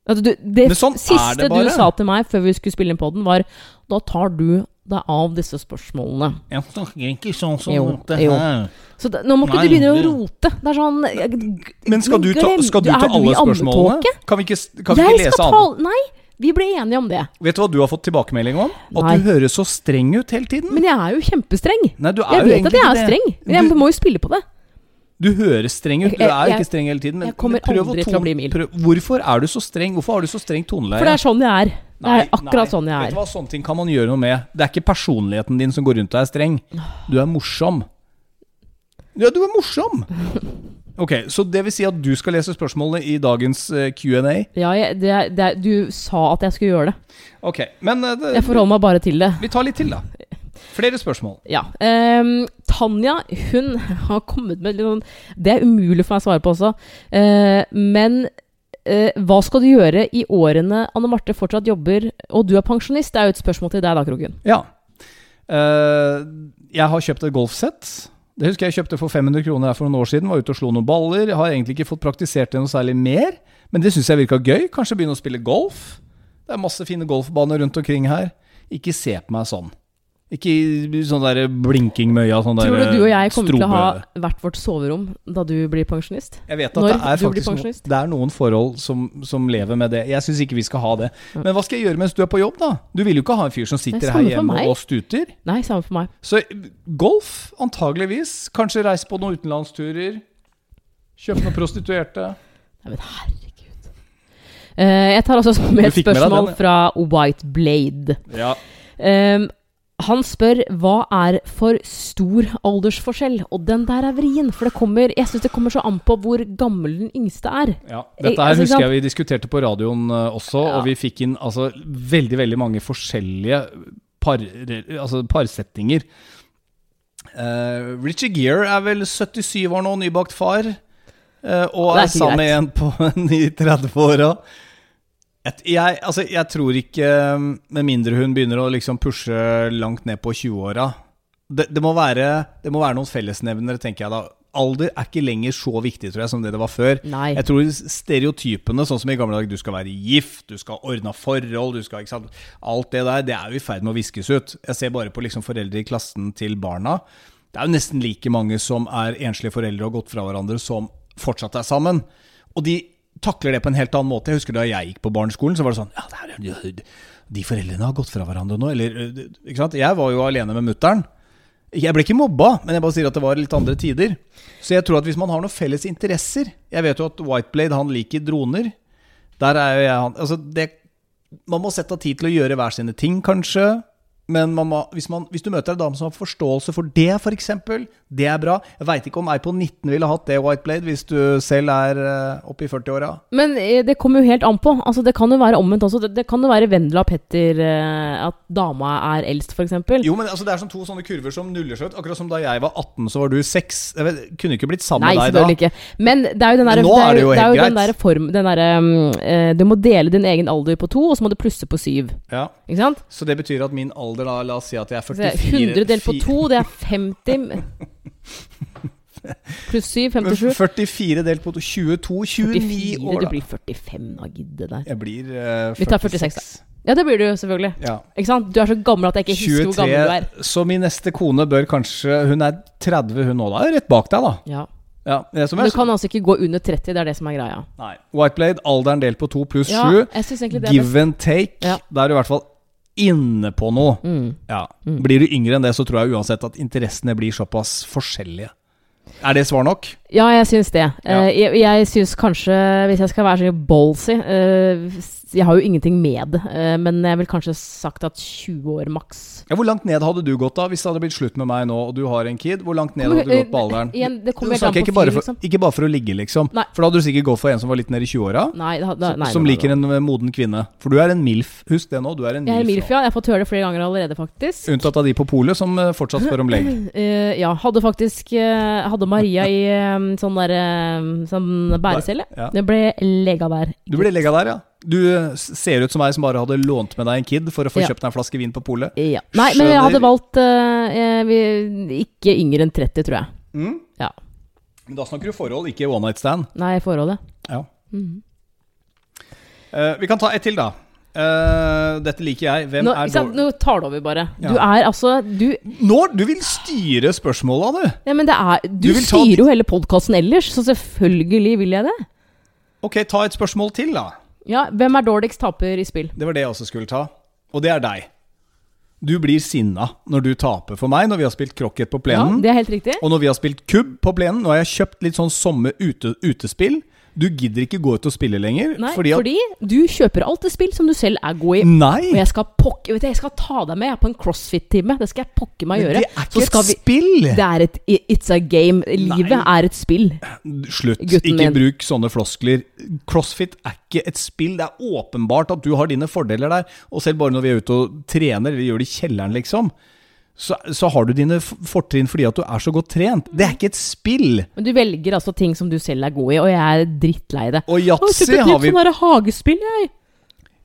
Du, det sånn siste det du sa til meg før vi skulle spille inn podden, var da tar du deg av disse spørsmålene. Jeg snakker ikke sånn som Jo, dette jo. her. Så da, nå må ikke du begynne å rote. Det er sånn jeg- Men skal du ta, skal du ta du alle spørsmålene? Kan vi ikke, kan vi ikke lese alle? Nei, vi ble enige om det. Vet du hva du har fått tilbakemelding om? At Nei. du høres så streng ut hele tiden. Men jeg er jo kjempestreng. Nei, du er Jeg jo vet at jeg er streng, men jeg Du- må jo spille på det. Du høres streng ut. Du er jo ikke streng hele tiden. Men, jeg kommer aldri til å bli mild. Hvorfor er du så streng? Hvorfor har du så strengt toneleie? For det er sånn jeg er. Det Nei, er akkurat nei. sånn jeg er. Vet du hva, Sånne ting kan man gjøre noe med. Det er ikke personligheten din som går rundt og er streng. Du er morsom. Ja, du er morsom! *laughs* Ok, Så det vil si at du skal lese spørsmålene i dagens eh, Q&A? Ja, jeg, det, det, du sa at jeg skulle gjøre det. Ok, men eh, det, Jeg forholder meg bare til det. vi tar litt til, da. Flere spørsmål. Ja. Um, Tanja, hun *laughs* har kommet med litt sånn Det er umulig for meg å svare på også. uh, men eh, hva skal du gjøre i årene Anne Marte fortsatt jobber, og du er pensjonist? Det er jo et spørsmål til deg da, Kroken. Ja. Eh, jeg har kjøpt et golfsett. Det husker jeg kjøpte for 500 kroner her for noen år siden. Var ute og slo noen baller. Har egentlig ikke fått praktisert det noe særlig mer, men det syns jeg virka gøy. Kanskje begynne å spille golf. Det er masse fine golfbaner rundt omkring her. Ikke se på meg sånn. Ikke sånn der blinking med øya. Sånn Tror du du og jeg kommer til å ha strobe- hvert vårt soverom da du blir pensjonist? Jeg vet at når det er faktisk det er noen forhold som, som lever med det. Jeg syns ikke vi skal ha det. Men hva skal jeg gjøre mens du er på jobb, da? Du vil jo ikke ha en fyr som sitter her hjemme og stuter. Nei, samme for meg. Så golf, antageligvis. Kanskje reise på noen utenlandsturer. Kjøpe noen prostituerte. *laughs* Nei, men herregud. Eh, jeg tar også med et spørsmål med den, ja. fra White Blade. Ja. Ehm, han spør hva er for stor aldersforskjell, og den der er vrien. For det kommer, jeg syns det kommer så an på hvor gammel den yngste er. ja. Dette her jeg, husker jeg vi diskuterte på radioen eh, også, Ja. og vi fikk inn altså, veldig, veldig mange forskjellige par, altså, parsettinger. Uh, Richie Gere er vel 77 år nå, nybakt far. Uh, og Det er er, sammen med en på i 30-åra. Et- Jeg, altså, jeg tror ikke eh, Med mindre hun begynner å liksom pushe langt ned på 20-åra det, det, det må være noen fellesnevnere, tenker jeg da. Alder er ikke lenger så viktig tror jeg som det det var før. Nei. Jeg tror stereotypene, sånn som i gamle dager, du skal være gift, du skal ha ordna forhold, du skal, sant? Alt det der, det er jo i ferd med å viskes ut. Jeg ser bare på liksom foreldre i klassen til barna. Det er jo nesten like mange som er enslige foreldre og har gått fra hverandre, som fortsatt er sammen. Og de takler det på en helt annen måte. Jeg husker da jeg gikk på barneskolen, så var det sånn Ja, de foreldrene har gått fra hverandre nå, eller Ikke sant? Jeg var jo alene med mutter'n. Jeg ble ikke mobba, men jeg bare sier at det var litt andre tider. Så jeg tror at hvis man har noen felles interesser Jeg vet jo at Whiteblade han liker droner. Der er jo jeg han Altså, det Man må sette av tid til å gjøre hver sine ting, kanskje. Men man må, hvis, man, hvis du møter en dame som har forståelse for det, f.eks., det er bra. Jeg veit ikke om ei på 19 ville hatt det, White Blade hvis du selv er uh, oppe i 40-åra. Men eh, det kommer jo helt an på. Altså, det kan jo være omvendt også. Det, det kan jo være Vendela Petter eh, at dama er eldst, f.eks. Jo, men altså, det er som to sånne kurver som nuller seg ut. Akkurat som da jeg var 18, så var du 6. Jeg vet, kunne ikke blitt sammen Nei, med deg da. selvfølgelig ikke. Men det er jo den Men der, er er er den der form Den derre eh, Du må dele din egen alder på to, og så må du plusse på syv. Ja, Ikke sant? Så det betyr at min alder da, la oss si at jeg er Så det er 44 100 delt på 2, det er 50 Pluss 7, 57. 44 delt på to, 22, 29 44, år, du blir 45 da, Gidde der. Jeg blir eh, Vi tar 46 da. Ja, det blir du selvfølgelig. Ja. Ikke sant? Du er så gammel at jeg ikke husker hvor gammel du er. så min neste kone bør kanskje Hun er 30, hun nå. Da rett bak deg, da. Ja. Ja, du kan altså ikke gå under 30, det er det som er greia. Nei. Whiteblade, alderen delt på 2 pluss 7. Ja, Give and take. Ja. Da er du i hvert fall inne på noe. Mm. Ja. Blir du yngre enn det, så tror jeg uansett at interessene blir såpass forskjellige. Er det svar nok? Ja, jeg syns det. Ja. Eh, jeg jeg syns kanskje, hvis jeg skal være så ballsy eh, Jeg har jo ingenting med det, eh, men jeg vil kanskje sagt at 20 år maks. Ja, hvor langt ned hadde du gått da, hvis det hadde blitt slutt med meg nå, og du har en kid? Hvor langt ned hadde du gått på alderen? eh, Igjen, det kommer på ikke, bare for, liksom. ikke bare for å ligge, liksom. Nei. For da hadde du sikkert gått for en som var litt nede i 20-åra. Nei, det had- da- nei, Som liker en eh, moden kvinne. For du er en MILF. Husk det nå. Du er en Jeg er MILF. MILF, ja. Jeg har fått høre det flere ganger allerede, faktisk. Unntatt av de på polet som fortsatt spør om legg. Uh, *clears throat* ja, hadde faktisk uh, Hadde Maria i eh, sånn der eh, Sånn bærecelle. Ja. Det ble lega der. Du ble lega der, ja. Du eh, ser ut som ei som bare hadde lånt med deg en kid for å få Ja. kjøpt deg en flaske vin på polet. Ja. Nei, men jeg hadde valgt uh, ikke yngre enn 30, tror jeg. Mm. Ja. Men da snakker du forhold, ikke one night stand. Nei, forholdet. Ja. Mm. Uh, vi kan ta ett til, da. Uh, dette liker jeg. Hvem Nå, er ikke dår- nå tar det over, bare. Ja. Du er altså Du, Nå, Du vil styre spørsmåla, du! ja, men det er, du, Du styrer jo hele podkasten ellers, så selvfølgelig vil jeg det. Ok, ta et spørsmål til, da. Ja, Hvem er dårligst taper i spill? Det var det jeg også skulle ta. Og det er deg. Du blir sinna når du taper for meg når vi har spilt krokket på plenen. Ja. Det er helt riktig. Og når vi har spilt kubb på plenen, nå har jeg kjøpt litt sånn sommer ute, utespill. Du gidder ikke gå ut og spille lenger. Nei, fordi fordi, du kjøper alltid spill som du selv er god i. Nei! Og jeg skal pokke Vet du, jeg skal ta deg med på en crossfit-time. Det skal jeg pokke meg Men gjøre. det er Så ikke et vi- spill! Det er et It's a game. Livet Nei. er et spill. Slutt. Gutten ikke min. bruk sånne floskler. Crossfit er ikke et spill. Det er åpenbart at du har dine fordeler der. Og selv bare når vi er ute og trener, eller gjør det i kjelleren, liksom, så, så har du dine fortrinn fordi at du er så godt trent. Det er ikke et spill. Men du velger altså ting som du selv er god i, og jeg er drittlei det. Og yatzy har vi sånn hagespill, jeg.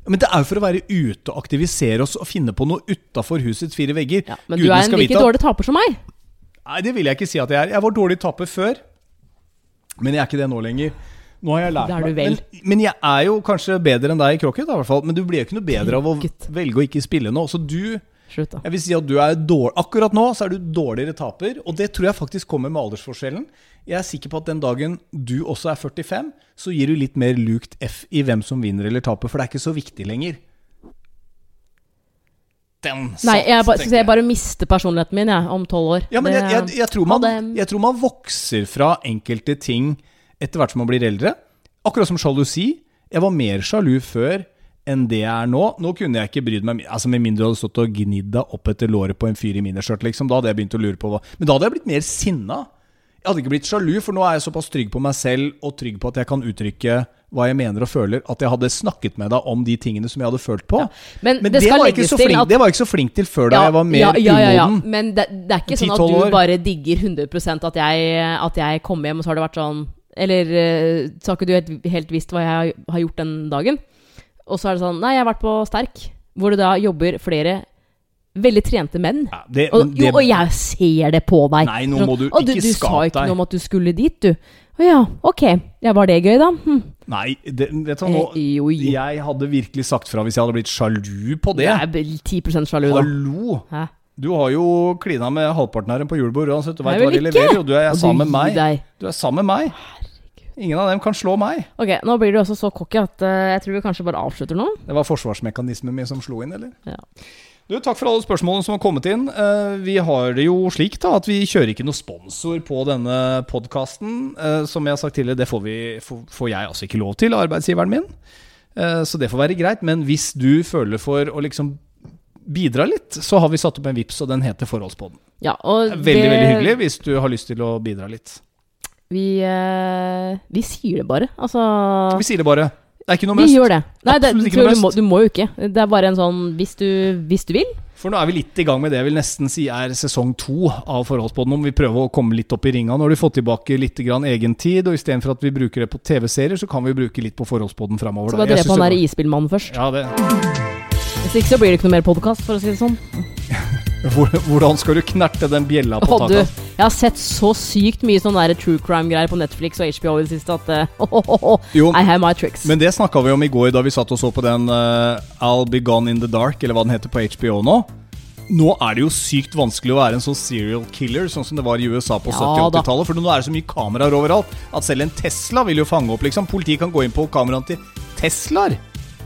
Men det er jo for å være ute og aktivisere oss og finne på noe utafor husets fire vegger. Ja, men Gudene du er en like dårlig taper som meg. Nei, det vil jeg ikke si at jeg er. Jeg var dårlig taper før, men jeg er ikke det nå lenger. Nå har jeg lært er meg. Men, men jeg er jo kanskje bedre enn deg i krokket, i hvert fall. Men du blir jo ikke noe bedre av å velge å ikke spille nå. Så du Slutt, da. Jeg vil si at du er dårlig Akkurat nå så er du dårligere taper, og det tror jeg faktisk kommer med aldersforskjellen. Jeg er sikker på at den dagen du også er 45, så gir du litt mer lukt F i hvem som vinner eller taper, for det er ikke så viktig lenger. Den satt, Nei, jeg bare, jeg. jeg bare mister personligheten min jeg, om tolv år. Ja, men jeg, jeg, jeg, tror man, jeg tror man vokser fra enkelte ting etter hvert som man blir eldre. Akkurat som sjalusi. Jeg var mer sjalu før enn det jeg er nå. Nå kunne jeg ikke brydd meg Altså Med mindre du hadde stått og gnidd deg opp etter låret på en fyr i miniskjørt, liksom. Da hadde jeg begynt å lure på hva Men da hadde jeg blitt mer sinna. Jeg hadde ikke blitt sjalu, for nå er jeg såpass trygg på meg selv og trygg på at jeg kan uttrykke hva jeg mener og føler, at jeg hadde snakket med deg om de tingene som jeg hadde følt på. Men Men det det, var flink, at- det var ikke så flink til før da jeg var mer ja, ja, ja, ja. umoden. Men det, det er ikke sånn at du år. bare digger 100 at jeg, at jeg kommer hjem, og så har det vært sånn Eller eh, så har ikke du helt, helt visst hva jeg har gjort den dagen. Og så er det sånn Nei, jeg har vært på Sterk, hvor det da jobber flere veldig trente menn. Ja, det, Og, jo, det- og jeg ser det på deg. Nei, nå må du og ikke du sa ikke deg. noe om at du skulle dit, du. Å ja, ok. Ja, var det gøy, da? Hm. Nei, det, vet du nå Eh. Jeg hadde virkelig sagt fra hvis jeg hadde blitt sjalu på det. Jeg er vel 10 sjalu, da. Hallo! Hæ? Du har jo klina med halvparten her på julebord uansett. Du veit hva de leverer, og du er sammen med meg. Du er sammen med meg. Ingen av dem kan slå meg. Ok, nå blir du også så cocky at uh, jeg tror vi kanskje bare avslutter nå. Det var forsvarsmekanismen min som slo inn, eller? Ja. Du, Takk for alle spørsmålene som har kommet inn. Uh, vi har det jo slik da at vi kjører ikke noe sponsor på denne podkasten. som jeg har sagt tidligere, det får, vi, får, får jeg altså ikke lov til av arbeidsgiveren min. Eh, så det får være greit. Men hvis du føler for å liksom bidra litt, så har vi satt opp en vips, og den heter Forholdspodden. Ja, og Det veldig, det- veldig hyggelig hvis du har lyst til å bidra litt. Vi, eh, vi sier det bare. Altså Vi sier det bare. Det er ikke noe Vi gjør det. Nei, det du, må, du må jo ikke. Det er bare en sånn hvis du, hvis du vil. For nå er vi litt i gang med det jeg vil nesten si er sesong to av Forholdspodden. Om vi prøver å komme litt opp i ringa. Nå har du fått tilbake litt egentid, egen tid, og istedenfor at vi bruker det på TV-serier, så kan vi bruke litt på Forholdspodden framover. Så vi drepe han derre isbilmannen først. Ja, det. Hvis ikke så blir det ikke noe mer podkast, for å si det sånn. Hvor- Hvordan skal du knerte den bjella på taket? jeg har sett så sykt mye sånn true crime-greier på Netflix og HBO i det siste at eh, *laughs* Jo, I have my tricks. Men det snakka vi om i går da vi satt og så på den uh, I'll Be Gone In The Dark, eller hva den heter på HBO nå. Nå er det jo sykt vanskelig å være en sånn serial killer, sånn som det var i USA på Ja 70- og 80-tallet. For nå er det så mye kameraer overalt at selv en Tesla vil jo fange opp, liksom. Politiet kan gå inn på kameraene til Teslaer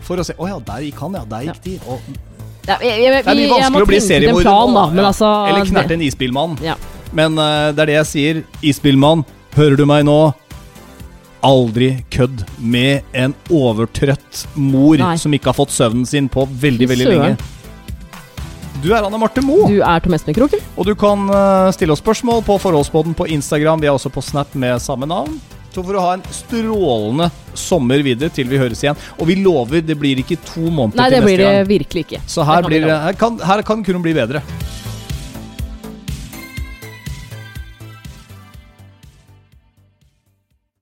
for å se Å ja, der gikk han, ja. Der gikk de. Og Ja, jeg, jeg, det er mye vanskelig å bli seriemorder nå, da, altså Eller knerte en isbilmann. Ja. Men uh, det er det jeg sier. Isbilmann, hører du meg nå? Aldri kødd med en overtrøtt mor Nei. som ikke har fått søvnen sin på veldig, veldig søren. lenge. Du er Anne Marte Moe, Du er Tom Espen Kroken. og du kan eh, stille oss spørsmål på Forholdsboden på Instagram. Vi er også på Snap med samme navn. Så får du ha en strålende sommer videre til vi høres igjen. Og vi lover, det blir ikke to måneder Nei, til det blir det virkelig ikke. Så her, Det kan blir, her, kan, her kan kun bli bedre.